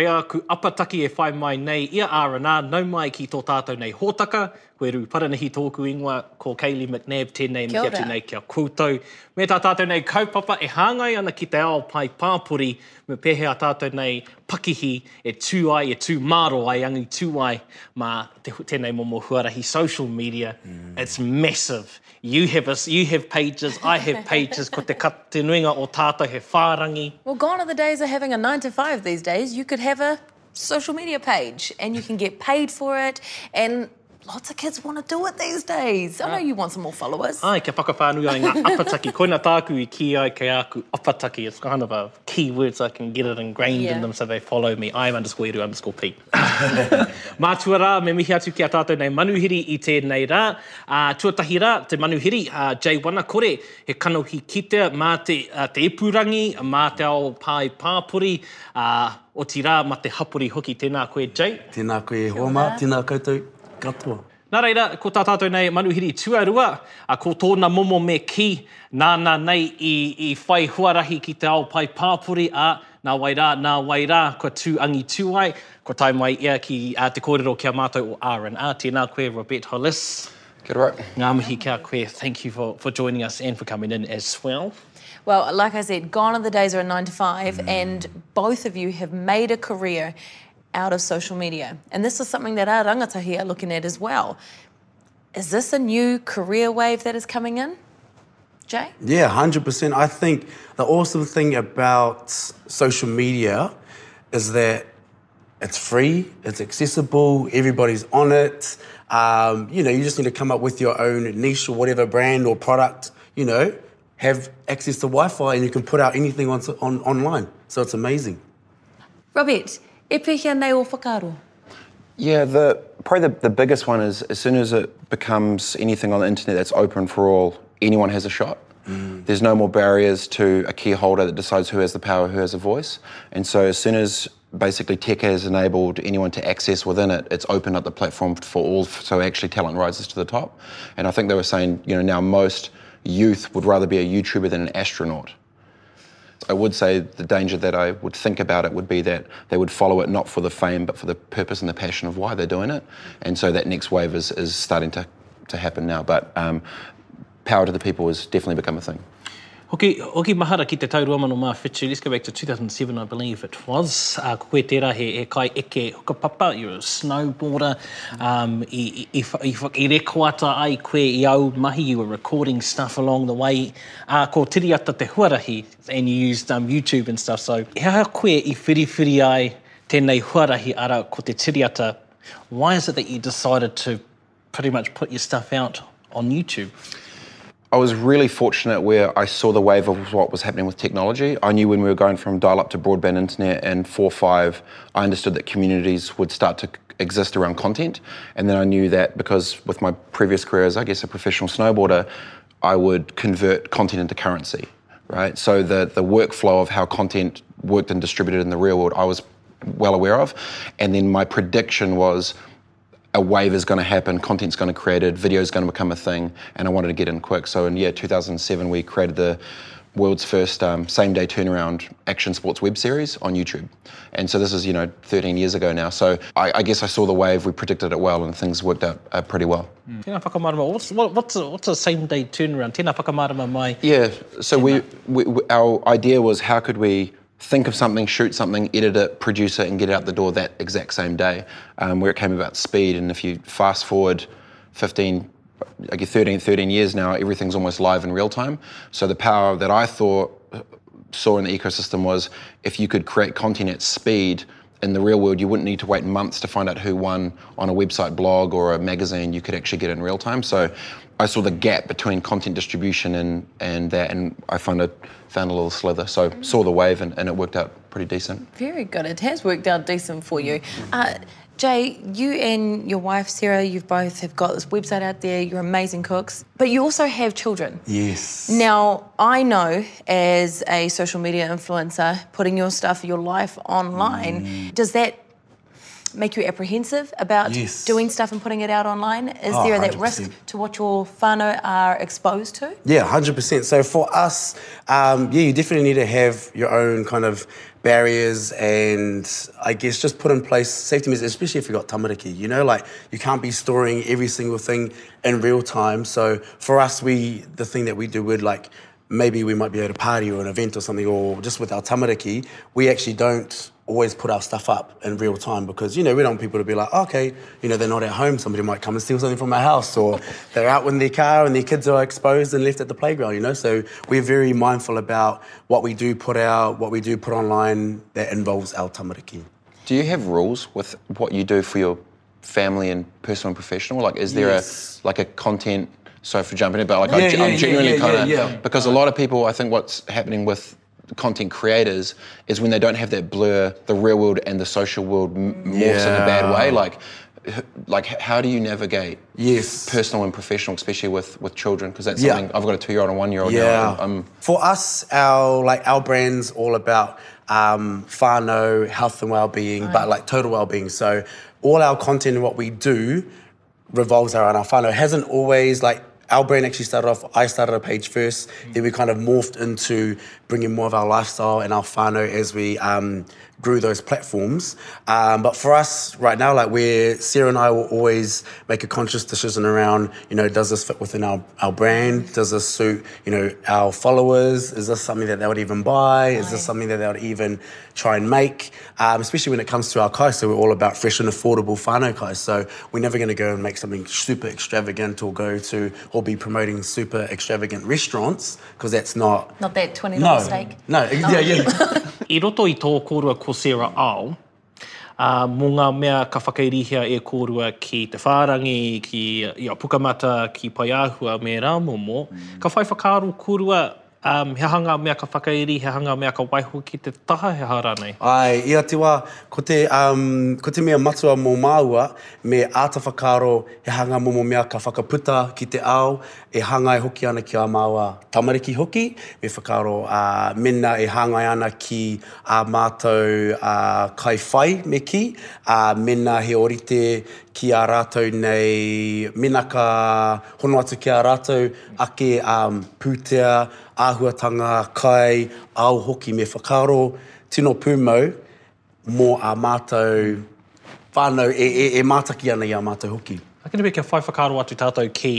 Pea ku apataki e whai mai nei, ia ārana, nau mai ki tō tātou nei hōtaka, koe ru paranahi tōku ingoa, ko Kaylee McNabb, tēnei mi atu nei kia koutou. Me tā tātou nei kaupapa e hāngai ana ki te ao pai pāpuri, me pehe a tātou nei pakihi e tū ai, e tū māro ai, angi tū ai, mā te, tēnei momo huarahi social media. Mm. It's massive. You have, a, you have pages, I have pages, ko te, kat, te nuinga o tātou he whārangi. Well, gone are the days of having a nine to five these days. You could have a social media page and you can get paid for it. And lots of kids want to do it these days. I know you want some more followers. Ai, kia whakawhānui ai ngā apataki. Koina tāku i ki ai kei aku apataki. It's kind of a key word so I can get it ingrained Yeah. in them so they follow me. I'm underscore eru underscore Pete. Mātua rā, me mihi atu ki a tātou nei manuhiri i tēnei rā. Uh, tuatahi rā, te manuhiri, uh, Jay Wanakore, he kanohi kitea mā te, uh, te epurangi, mā te ao pai pāpuri, uh, o ti rā ma te hapuri hoki. Tēnā koe, Jay. Tēnā koe homa, tēnā koutou katoa. Nā reira, ko tā tātou nei manuhiri tuarua, a ko tōna momo me ki, nāna nei i, i whai huarahi ki te ao pai pāpuri, a nā wai rā, nā wai rā, ko tū angi tū ai, ko tai mai ia ki a te kōrero kia mātou o R&R, tēnā koe Robert Hollis. Kia ora. Ngā mihi kia koe, thank you for, for joining us and for coming in as well. Well, like I said, gone are the days of a nine to five, and both of you have made a career out of social media. And this is something that our rangatahi are looking at as well. Is this a new career wave that is coming in? Jay? Yeah, 100%. I think the awesome thing about social media is that it's free, it's accessible, everybody's on it. Um, you know, you just need to come up with your own niche or whatever brand or product, you know, have access to Wi Fi and you can put out anything on, on, online. So it's amazing. Robert, pehea nei o whakaro? Yeah, the probably the, the biggest one is as soon as it becomes anything on the internet that's open for all, anyone has a shot. Mm. There's no more barriers to a key holder that decides who has the power, who has a voice. And so as soon as basically tech has enabled anyone to access within it, it's opened up the platform for all, so actually talent rises to the top. And I think they were saying, you know, now most youth would rather be a YouTuber than an astronaut. I would say the danger that I would think about it would be that they would follow it not for the fame, but for the purpose and the passion of why they're doing it. And so that next wave is, is starting to, to happen now. But um, power to the people has definitely become a thing. Hoki, hoki mahara ki te taurua mano mā whitu. Let's go back to 2007, I believe it was. Uh, ko koe tērā he, he kai eke hukapapa, you're a snowboarder. Um, i, i, i, i, i rekoata ai koe i au mahi, you were recording stuff along the way. Uh, ko tiriata te huarahi, and you used um, YouTube and stuff. So, hea koe i whiriwhiri ai tēnei huarahi ara ko te tiriata. Why is it that you decided to pretty much put your stuff out on YouTube? I was really fortunate where I saw the wave of what was happening with technology. I knew when we were going from dial up to broadband internet and 4 5, I understood that communities would start to exist around content. And then I knew that because with my previous career as, I guess, a professional snowboarder, I would convert content into currency, right? So the, the workflow of how content worked and distributed in the real world, I was well aware of. And then my prediction was a wave is going to happen, content's going to be created, video is going to become a thing, and I wanted to get in quick. So in yeah, 2007, we created the world's first um, same-day turnaround action sports web series on YouTube. And so this is you know 13 years ago now. So I, I guess I saw the wave, we predicted it well, and things worked out uh, pretty well. Tēnā whakamarama, what's, what, what's, a, what's a same day turnaround? Tēnā whakamarama mai. Yeah. So we, we, we our idea was how could we think of something, shoot something, edit it, produce it, and get it out the door that exact same day. Um, where it came about speed, and if you fast forward 15, I guess 13, 13 years now, everything's almost live in real time. So the power that I thought saw in the ecosystem was if you could create content at speed in the real world, you wouldn't need to wait months to find out who won on a website blog or a magazine. You could actually get in real time. So I saw the gap between content distribution and, and that, and I found a, found a little slither. So saw the wave, and, and it worked out pretty decent. Very good. It has worked out decent for you. Uh, Jay, you and your wife Sarah, you've both have got this website out there. You're amazing cooks, but you also have children. Yes. Now, I know as a social media influencer, putting your stuff, your life online, Mm. does that make you apprehensive about Yes. doing stuff and putting it out online? Is Oh, there that 100%. risk to what your whānau are exposed to? Yeah, hundred percent. So for us, um, yeah, you definitely need to have your own kind of barriers and I guess just put in place safety measures, especially if you've got tamariki. You know, like you can't be storing every single thing in real time. So for us, we the thing that we do would like maybe we might be at a party or an event or something, or just with our tamariki, we actually don't always put our stuff up in real time because you know we don't want people to be like okay you know they're not at home somebody might come and steal something from our house or they're out in their car and their kids are exposed and left at the playground you know so we're very mindful about what we do put out what we do put online that involves our tamariki Do you have rules with what you do for your family and personal and professional? Like, is there Yes. a like a content? So for jumping in, but like Yeah, I, yeah, genuinely yeah, kind of because a lot of people, I think what's happening with content creators is when they don't have that blur the real world and the social world m- morphs in a bad way. Like, like how do you navigate Yes. personal and professional, especially with with children? Because that's Yeah. something I've got a two year old and one year old. Yeah. now. I'm, For us, our like our brand's all about um, whānau, health and well-being, but like total well-being. So all our content and what we do revolves around our whānau. It hasn't always like our brand actually started off. I started a page first, then we kind of morphed into bringing more of our lifestyle and our whānau as we um, grew those platforms. Um, but for us right now, like we're Sarah and I will always make a conscious decision around, you know, does this fit within our, our brand? Does this suit, you know, our followers? Is this something that they would even buy? Is this something that they would even try and make? Um, especially when it comes to our kai, so we're all about fresh and affordable whānau kai. So we're never going to go and make something super extravagant or go to or be promoting super extravagant restaurants because that's not. Not that $20 No, steak. no, yeah, yeah. I roto i tō kōrua ko Sarah Ao, uh, mō ngā mea ka whakairihia e kōrua ki te whārangi, ki ia, pukamata, ki paiāhua me rā momo, ka whai whakaro kōrua um, he hanga mea ka whakairi, he hanga mea ka waiho ki te taha he hara nei. Ai, ia te wā, ko te, um, ko te mea matua mō māua, me āta whakaro, he hanga momo mea ka whakaputa ki te ao, e hangai hoki ana ki a māua tamariki hoki, me whakaro uh, mena e hanga ana ki a mātou uh, kai whai me ki, uh, mena he orite ki a rātou nei, mena ka hono atu ki a rātou, ake um, pūtea, āhuatanga, kai, au hoki me whakaro, tino pūmau, mō a mātou whānau e, e, e mātaki ana i a mātou hoki. Akina me kia whai whakaro atu tātou ki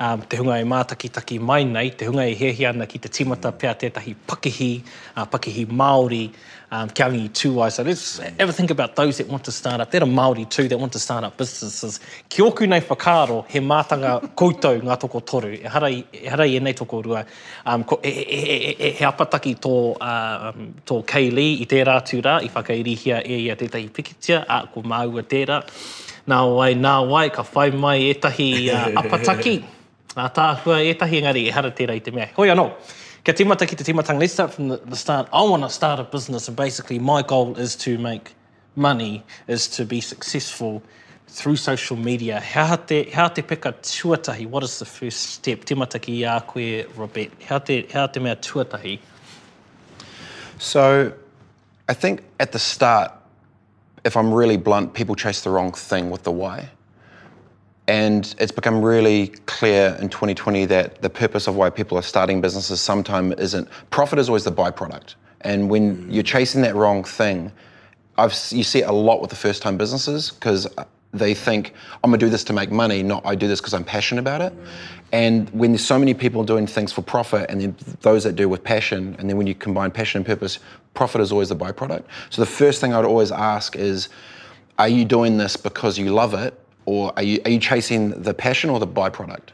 um, te hunga e mātaki taki mai nei, te hunga e hehi ana ki te timata pia tētahi pakihi, uh, pakihi Māori, um, kia angi i tūai. So let's ever think about those that want to start up. There are Māori too that want to start up businesses. Ki oku nei whakaro, he mātanga koutou ngā toko toru. E harai, e harai e nei toko rua. Um, ko, e, e, e, e, he apataki tō, uh, um, tō Kaylee i tērā tūrā, i whakairihia e ia tētahi pikitia, a ko māua tērā. Nā wai, nā wai, ka whai mai etahi uh, apataki. Nā tāhua etahi engari e hara tērā i te mea. Hoi anō, kia timata ki te timatanga. Let's start from the, the start. I want to start a business and basically my goal is to make money, is to be successful through social media. How te, how te pika tuatahi? What is the first step? Timata ki a koe, Robert. How te, how te mea tuatahi? So, I think at the start, if I'm really blunt, people chase the wrong thing with the why. And it's become really clear in 2020 that the purpose of why people are starting businesses sometimes isn't profit is always the byproduct. And when hmm. you're chasing that wrong thing, I've you see it a lot with the first time businesses because uh, they think I'm gonna do this to make money, not I do this because I'm passionate about it. Hmm. And when there's so many people doing things for profit, and then those that do with passion, and then when you combine passion and purpose, profit is always the byproduct. So the first thing I'd always ask is, are you doing this because you love it, or are you are you chasing the passion or the byproduct?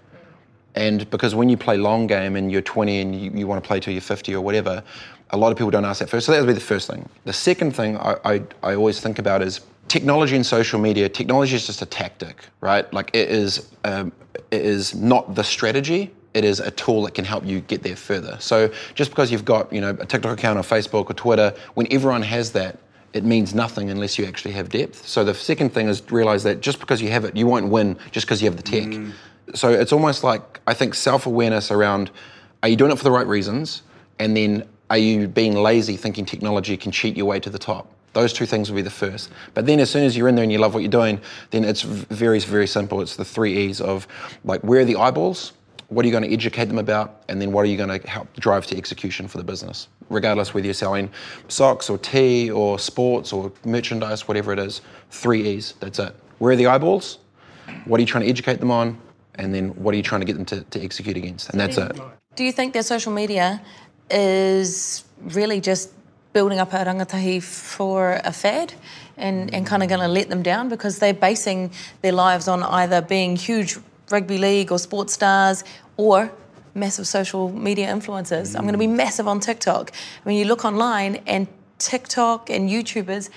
And because when you play long game and you're 20 and you, you want to play till you're 50 or whatever, a lot of people don't ask that first. So that would be the first thing. The second thing I, I, I always think about is technology and social media. Technology is just a tactic, right? Like it is, um, it is not the strategy. It is a tool that can help you get there further. So just because you've got you know a TikTok account or Facebook or Twitter, when everyone has that, it means nothing unless you actually have depth. So the second thing is realize that just because you have it, you won't win just because you have the tech. Mm. So it's almost like I think self-awareness around are you doing it for the right reasons? And then are you being lazy thinking technology can cheat your way to the top? Those two things will be the first. But then as soon as you're in there and you love what you're doing, then it's very, very simple. It's the three E's of like where are the eyeballs? What are you going to educate them about? And then what are you going to help drive to execution for the business? Regardless whether you're selling socks or tea or sports or merchandise, whatever it is, three E's. That's it. Where are the eyeballs? What are you trying to educate them on? And then what are you trying to get them to, to execute against? And that's it. Do you think that social media is really just building up a rangatahi for a fad and, and kind of going to let them down because they're basing their lives on either being huge rugby league or sports stars or massive social media influencers. Mm. I'm going to be massive on TikTok. I mean, you look online and TikTok and YouTubers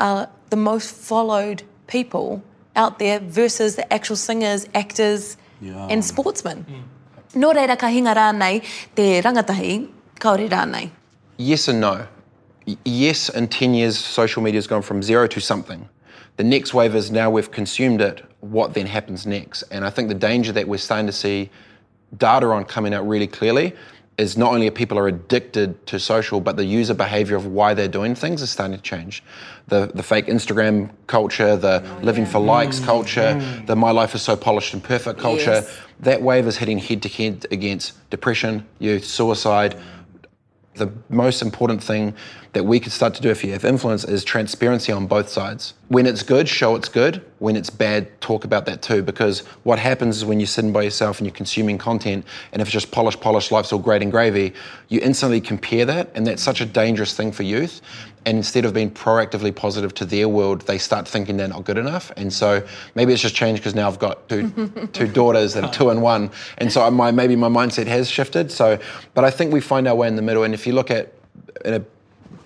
are the most followed people out there versus the actual singers, actors, yeah. and sportsmen. Mm. No reira ka hinga rānei te rangatahi, kaore rānei. Yes and no. yes, in 10 years, social media has gone from zero to something. The next wave is now we've consumed it, what then happens next? And I think the danger that we're starting to see data on coming out really clearly is not only people are addicted to social, but the user behavior of why they're doing things is starting to change. The the fake Instagram culture, the oh, living yeah. for likes mm. culture, mm. the my life is so polished and perfect culture, yes. that wave is hitting head to head against depression, youth, suicide. The most important thing that we could start to do if you have influence is transparency on both sides. When it's good, show it's good. When it's bad, talk about that too. Because what happens is when you're sitting by yourself and you're consuming content, and if it's just polish, polish, life's all great and gravy, you instantly compare that, and that's such a dangerous thing for youth. And instead of being proactively positive to their world, they start thinking they're not good enough. And so maybe it's just changed because now I've got two two daughters that are two and one, and so my maybe my mindset has shifted. So, but I think we find our way in the middle. And if you look at in a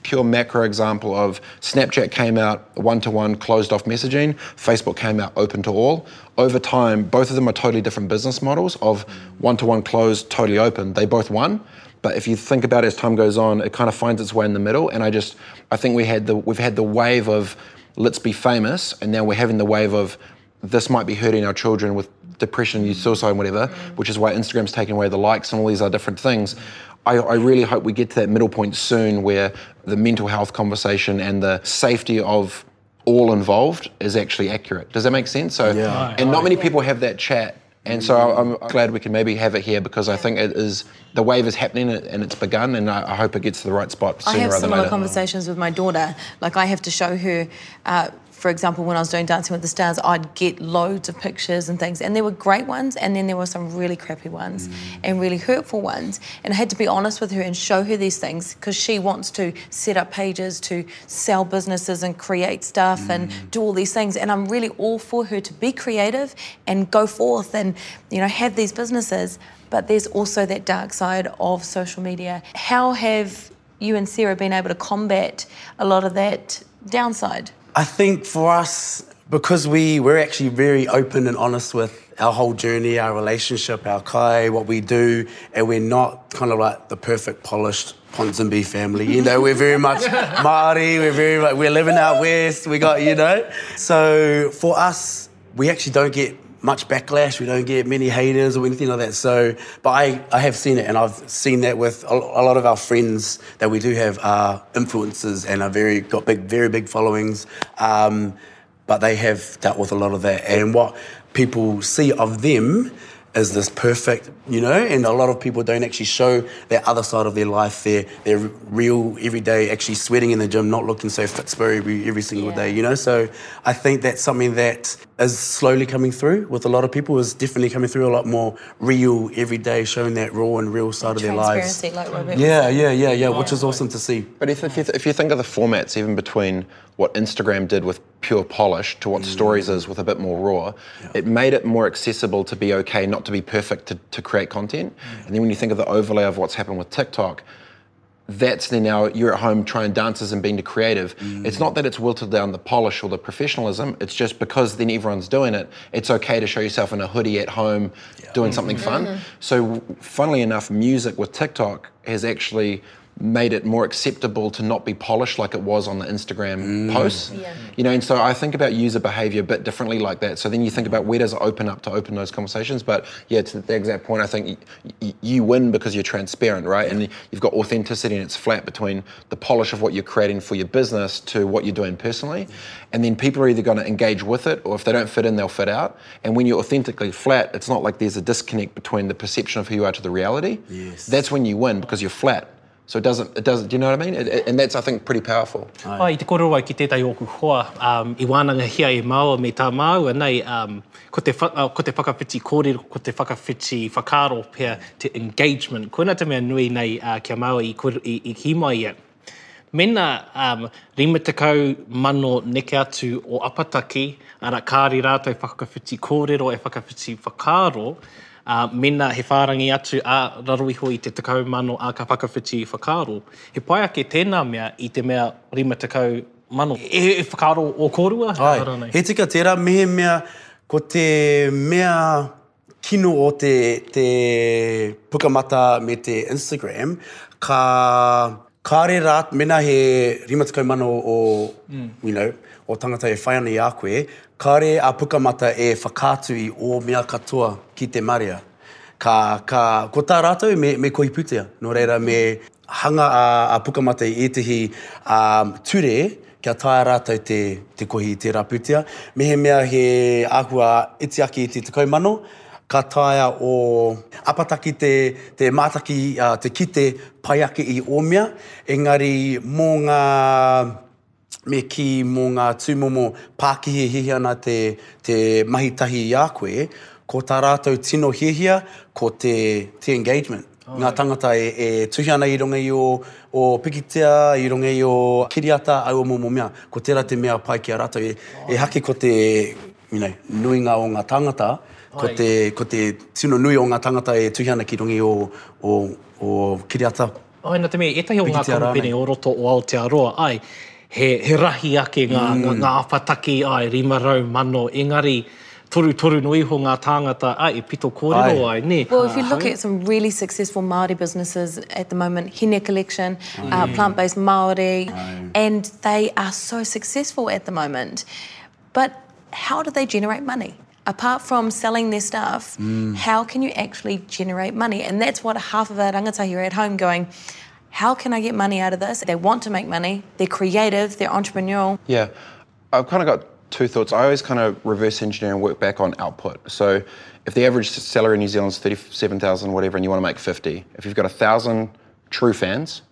pure macro example of Snapchat came out one to one closed off messaging, Facebook came out open to all. Over time, both of them are totally different business models of one to one closed, totally open. They both won. But if you think about it as time goes on, it kind of finds its way in the middle. And I just, I think we had the, we've had the wave of let's be famous, and now we're having the wave of this might be hurting our children with depression, suicide, and whatever, which is why Instagram's taking away the likes and all these other different things. I, I, really hope we get to that middle point soon where the mental health conversation and the safety of all involved is actually accurate. Does that make sense? So, yeah. and not many people have that chat. And so I'm glad we can maybe have it here because I think it is the wave is happening and it's begun, and I, hope it gets to the right spot sooner rather than later. I have similar conversations with my daughter. Like I have to show her uh, for example, when I was doing Dancing with the Stars, I'd get loads of pictures and things, and there were great ones, and then there were some really crappy ones mm. and really hurtful ones. And I had to be honest with her and show her these things because she wants to set up pages to sell businesses and create stuff mm. and do all these things. And I'm really all for her to be creative and go forth and you know have these businesses. But there's also that dark side of social media. How have you and Sarah been able to combat a lot of that downside? I think for us, because we, we're actually very open and honest with our whole journey, our relationship, our kai, what we do, and we're not kind of like the perfect polished Ponsonby family. You know, we're very much Māori, we're very like, we're living out west, we got, you know. So for us, we actually don't get much backlash. We don't get many haters or anything like that. So, but I, I have seen it, and I've seen that with a, a lot of our friends that we do have are influencers and are very got big, very big followings. Um, but they have dealt with a lot of that, and what people see of them is this perfect, you know, and a lot of people don't actually show that other side of their life, their their real everyday, actually sweating in the gym, not looking so fit every, every single yeah. day, you know. So I think that's something that is slowly coming through with a lot of people. Is definitely coming through a lot more real everyday, showing that raw and real side of their lives. Like yeah, yeah, yeah, yeah, which is awesome to see. But if, if, you, th- if you think of the formats, even between what Instagram did with pure polish to what mm. stories is with a bit more raw, yeah. it made it more accessible to be okay, not to be perfect to, to create content. Mm. And then when you think of the overlay of what's happened with TikTok, that's then now you're at home trying dances and being the creative. Mm. It's not that it's wilted down the polish or the professionalism. It's just because then everyone's doing it. It's okay to show yourself in a hoodie at home, yeah. doing something fun. Mm-hmm. So, funnily enough, music with TikTok has actually made it more acceptable to not be polished like it was on the Instagram mm. posts. Yeah. You know, and so I think about user behavior a bit differently like that. So then you think about where does it open up to open those conversations. But yeah, to the exact point, I think y- y- you win because you're transparent, right? And you've got authenticity and it's flat between the polish of what you're creating for your business to what you're doing personally. And then people are either going to engage with it or if they don't fit in, they'll fit out. And when you're authentically flat, it's not like there's a disconnect between the perception of who you are to the reality. Yes. That's when you win because you're flat. So it doesn't, it doesn't, do you know what I mean? It, it- and that's, I think, pretty powerful. Ai, te kōrero ai ki tētai oku hoa, um, i wānanga hia e māua me tā māua nei, um, ko, te, wha- uh, ko te whakawhiti kōrero, ko te whakawhiti whakaro pia te engagement. Koina te mea nui nei uh, kia māua i, kor- i, i hima ia. Mena um, rima tekau mano neke atu o apataki, ara kāri rātou whakawhiti kōrero e whakawhiti whakaro, uh, mena he whārangi atu a raroiho i te tekau mano a ka whakawhiti whakaro. He pai ake tēnā mea i te mea rima tekau mano. E, e whakaro o kōrua? Ai, he tika tērā mehe mea, ko te mea kino o te, te pukamata me te Instagram, ka kāre rāt, mena he rimatakau mano o, mm. you know, o tangata e whai ana i a koe, kāre a pukamata e whakātu i o mea katoa ki te maria. Ka, ka, ko tā rātou me, me koi putea, no reira me hanga a, a pukamata i etihi um, ture, kia tā rātou te, te kohi i te raputia. Mehe mea he āhua iti aki i te tekau mano, ka taea o apataki te, te mātaki, uh, te kite pai ake i mea, Engari, mō ngā me ki mō ngā tūmomo Pākihi hihi ana te, te mahitahi i a koe, ko tā rātou tino hihia, ko te, te engagement. Oh, ngā tangata e, e tuhi ana i runga i o, o pikitea, i runga i o kiriata, au o momo mea. Ko tērā te mea pai ki a rātou. E, e hake ko te you know, nuinga o ngā tangata, ko te, ko te tino nui o ngā tangata e tuhi ana ki runga i o, o, o kiriata. Ai, nā te mea, etahi o ngā kamupene rānei. o roto o Aotearoa, ai, he, he rahi ake ngā, mm. ngā, ngā apataki, ai, rima rau mano, engari, toru toru no iho ngā tāngata, ai, e pito kōrero ai, Ai. ne? Well, if you look at some really successful Māori businesses at the moment, Hine Collection, uh, Plant-Based Māori, and they are so successful at the moment. But how do they generate money? Apart from selling their stuff, how can you actually generate money? And that's what half of our rangatahi are at home going, how can I get money out of this? They want to make money, they're creative, they're entrepreneurial. Yeah, I've kind of got two thoughts. I always kind of reverse engineer and work back on output. So if the average salary in New Zealand is 37,000, whatever, and you want to make 50, if you've got a thousand true fans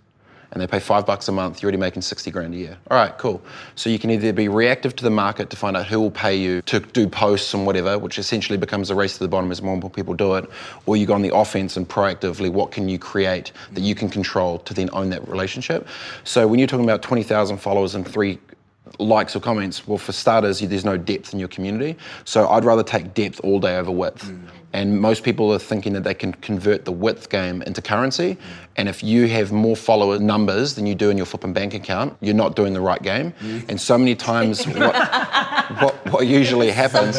and they pay five bucks a month, you're already making 60 grand a year. All right, cool. So you can either be reactive to the market to find out who will pay you to do posts and whatever, which essentially becomes a race to the bottom as more and more people do it, or you go on the offense and proactively, what can you create that you can control to then own that relationship? So when you're talking about 20,000 followers and three likes or comments, well, for starters, there's no depth in your community. So I'd rather take depth all day over width. Mm. And most people are thinking that they can convert the width game into currency. And if you have more follower numbers than you do in your flipping bank account, you're not doing the right game. And so many times, what, what, what usually happens,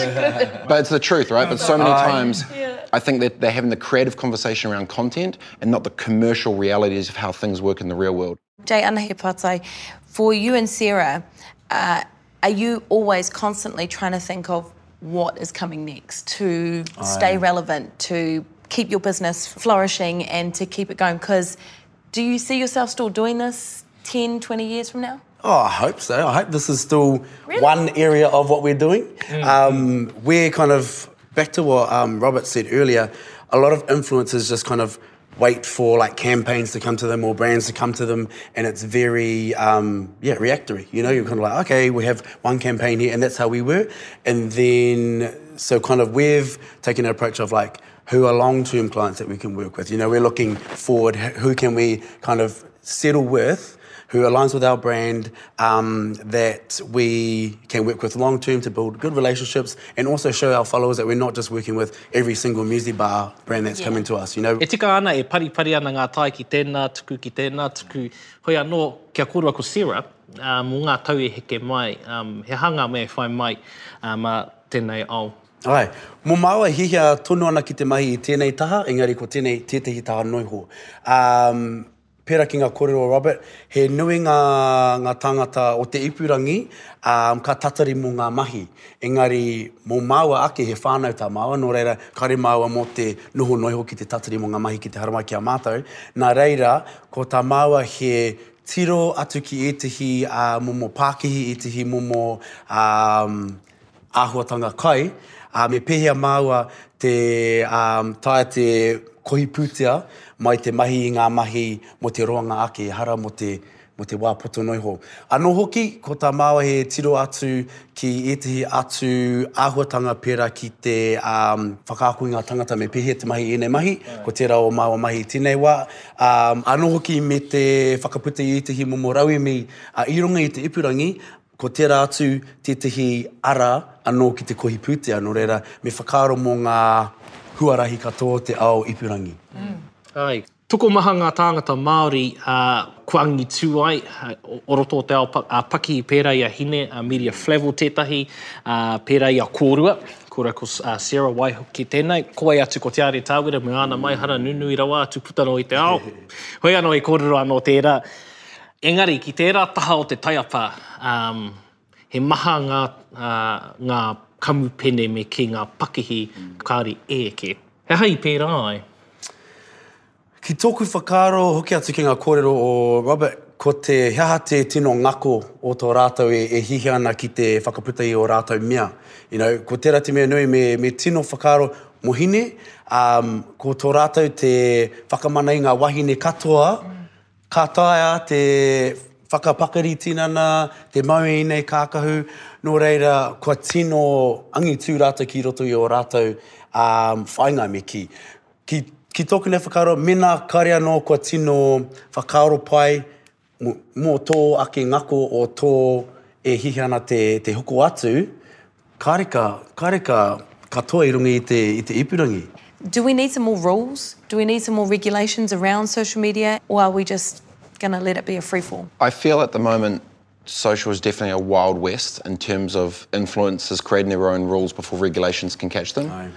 but it's the truth, right? But so many times, I think that they're having the creative conversation around content and not the commercial realities of how things work in the real world. Jay Anahe Patai, for you and Sarah, uh, are you always constantly trying to think of what is coming next to stay relevant, to keep your business flourishing and to keep it going? Because do you see yourself still doing this 10, 20 years from now? Oh, I hope so. I hope this is still Really? one area of what we're doing. Um, we're kind of back to what um, Robert said earlier. A lot of influencers just kind of wait for like campaigns to come to them or brands to come to them, and it's very um, yeah reactory. You know, you're kind of like, okay, we have one campaign here, and that's how we were. And then so kind of we've taken an approach of like who are long-term clients that we can work with. You know, we're looking forward. Who can we kind of settle with? Who aligns with our brand, um, that we can work with long term to build good relationships and also show our followers that we're not just working with every single music bar brand that's coming to us. You know, E tika ana e paripari ana ngā tai ki tēnā tuku ki tēnā tuku. Hoi anō, kia korua ko Sarah, uh, mō ngā tau e heke mai, um, he hanga me whai mai um, uh, tēnei au. Ai, mō maua hihia tonu ana ki te mahi i tēnei taha, engari ko tēnei tētahi taha noiho. Um, pera ki ngā kōrero Robert, he nui ngā, ngā tangata o te ipurangi, um, ka tatari mō ngā mahi. Engari, mō māua ake he whānau tā māua, no reira, kare māua mō te noho noiho ki te tatari mō ngā mahi ki te haramai ki a mātou. Nā reira, ko tā māua he tiro atu ki etihi uh, momo etihi mō momo um, āhuatanga kai, uh, me pehea māua te um, tae te kohi pūtea mai te mahi i ngā mahi mo te roanga ake, hara mo te, mo te wāpoto noiho. Anō hoki, ko tā māua he tiro atu ki etihi atu āhuatanga pera ki te um, whakākui ngā tangata me pehe te mahi ene nei mahi, ko tērā o māua mahi tēnei wā. Um, anō hoki me te whakaputa i etihi momo raui mi a uh, i i te ipurangi, ko tērā atu tētahi ara anō ki te kohi pūtea, no reira me whakaro mō ngā huarahi katoa te ao ipurangi. Mm. Ai. Tuko maha ngā tāngata Māori uh, kuangi tū ai, uh, oroto te ao uh, paki i pērā i a hine, uh, media flavel tētahi, uh, pērā i a kōrua, kura ko uh, Sarah Waiho ki tēnei. Ko ai atu ko te are tāwira, me ana mai hara nunu i rawa atu putano i te ao. Hoi anō i kōrero anō tērā. Engari, ki tērā taha o te taiapa, um, he maha ngā, uh, ngā kamupene me ki ngā pakihi mm. kāri eke. He hai pērā ai. Ki tōku whakaro hoki atu ki ngā kōrero o Robert, ko te heaha te tino ngako o tō rātou e, e hihi ana ki te whakaputa i o rātou mea. You know, ko tērā te mea nui me, me tino whakaro mohine, um, ko tō rātou te whakamana i ngā wahine katoa, mm. ka taia te whakapakari tinana, te maui i nei kākahu, no reira, kua tino angi tū rātou ki roto i o rātou um, whainga me ki. Ki ki tōku nei whakaro, mena kare anō kua tino whakaaro pai mō tō ake ngako o tō e hihi ana te, te huko atu, kāreka, kāreka katoa i rungi i te, i te ipurangi. Do we need some more rules? Do we need some more regulations around social media? Or are we just going to let it be a free fall? I feel at the moment social is definitely a wild west in terms of influencers creating their own rules before regulations can catch them. Aye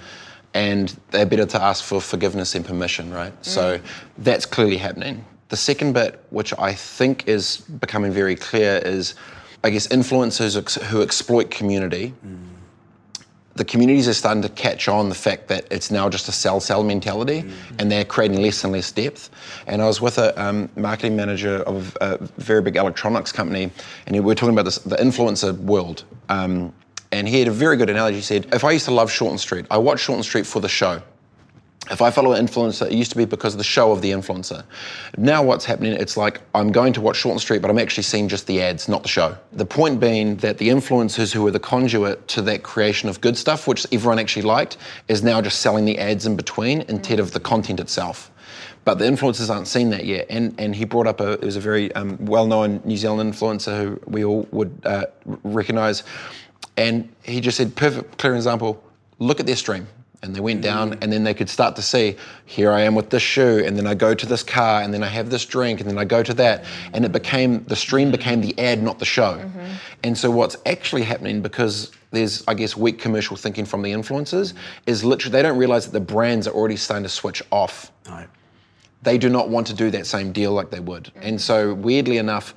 and they're better to ask for forgiveness and permission, right? Mm. So that's clearly happening. The second bit, which I think is becoming very clear, is I guess influencers ex- who exploit community. Mm. The communities are starting to catch on the fact that it's now just a sell sell mentality mm. and they're creating less and less depth. And I was with a um, marketing manager of a very big electronics company and we were talking about this, the influencer world. Um, and he had a very good analogy. He said, If I used to love Shortland Street, I watched Shortland Street for the show. If I follow an influencer, it used to be because of the show of the influencer. Now, what's happening, it's like I'm going to watch Shortland Street, but I'm actually seeing just the ads, not the show. The point being that the influencers who were the conduit to that creation of good stuff, which everyone actually liked, is now just selling the ads in between instead of the content itself but the influencers aren't seen that yet. And and he brought up a it was a very um, well-known New Zealand influencer who we all would uh, recognise and he just said, perfect, clear example, look at their stream. And they went down, mm. and then they could start to see, here I am with this shoe, and then I go to this car, and then I have this drink, and then I go to that. And it became, the stream became the ad, not the show. Mm-hmm. And so what's actually happening, because there's, I guess, weak commercial thinking from the influencers, is literally they don't realize that the brands are already starting to switch off. Right. They do not want to do that same deal like they would. Mm-hmm. And so, weirdly enough,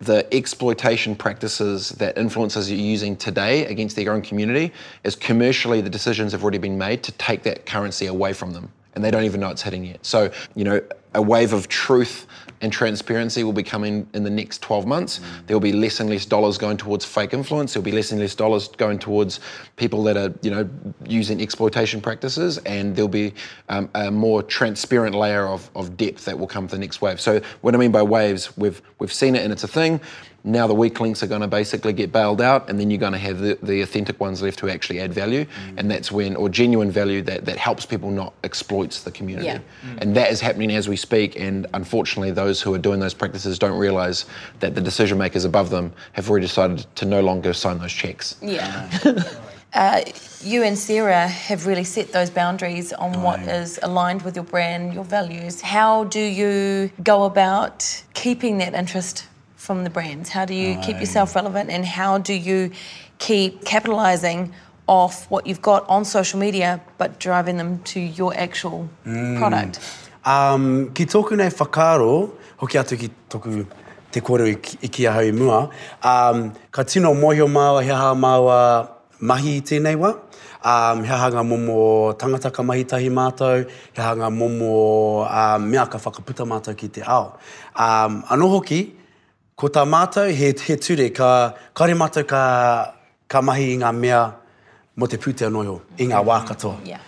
the exploitation practices that influencers are using today against their own community is commercially the decisions have already been made to take that currency away from them and they don't even know it's hitting yet so you know a wave of truth and transparency will be coming in the next 12 months. Mm. There will be less and less dollars going towards fake influence. There will be less and less dollars going towards people that are, you know, using exploitation practices, and there'll be um, a more transparent layer of, of depth that will come for the next wave. So what I mean by waves, we've we've seen it and it's a thing. Now the weak links are going to basically get bailed out, and then you're going to have the, the authentic ones left who actually add value, mm. and that's when, or genuine value that, that helps people, not exploits the community. Yeah. Mm. And that is happening as we speak, and unfortunately, those who are doing those practices don't realise that the decision makers above them have already decided to no longer sign those checks. Yeah. Uh, you and Sarah have really set those boundaries on what is aligned with your brand, your values. How do you go about keeping that interest from the brands? How do you keep yourself relevant and how do you keep capitalizing off what you've got on social media but driving them to your actual mm. product? Um, ki tōku nei whakaro, hoki atu ki tōku te kore i, ki- i kia hau i mua, um, ka tino mohio māua, he aha māua mahi i tēnei wa. Um, he aha ngā momo tangata ka mahi tahi mātou, he aha ngā momo um, mea ka whakaputa mātou ki te ao. Um, anō hoki, ko tā mātou, he, he ture, ka kare mātou ka, ka mahi i ngā mea mo te pūtea noio, i ngā wā katoa. Yeah.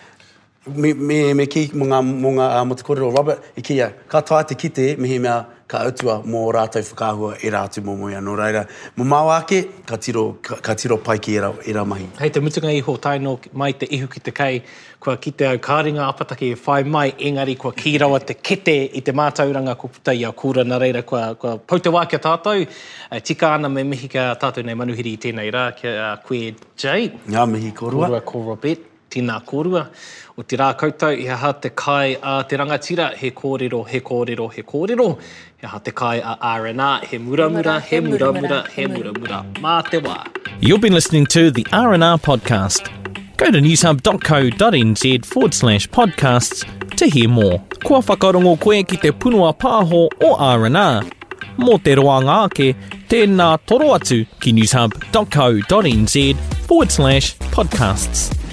Me, me, me ki ngā, mo ngā uh, mo te kōrero Robert, i kia, ka toa te kite, me he mea ka autua mō rātou whakahua e rātu mō moia. Nō reira, mo mau ake, ka tiro, ka, ka tiro pai ki e rā, e rā mahi. Hei te mutunga iho taino mai te ihu ki te kei, kua ki te au kāringa apataki e whai mai, engari kua ki rawa te kete i te mātauranga ko puta i a kūra nā reira, kua, kua pau te wā kia tātou, uh, tika ana me mihi ka tātou nei manuhiri i tēnei rā, kia uh, koe Jay, Ngā mihi korua. Korua ko Robert, tīnā kōrua. O te rā koutou, i ha te kai a te rangatira, he kōrero, he kōrero, he kōrero. He ha te kai a R&R, he muramura, he muramura, he muramura. Mā te wā. You've been listening to the R&R podcast. Go to newshub.co.nz forward slash podcasts to hear more. Kua whakarongo koe ki te punua pāho o R&R. Mō te roanga ake, tēnā toro atu ki newshub.co.nz forward slash podcasts.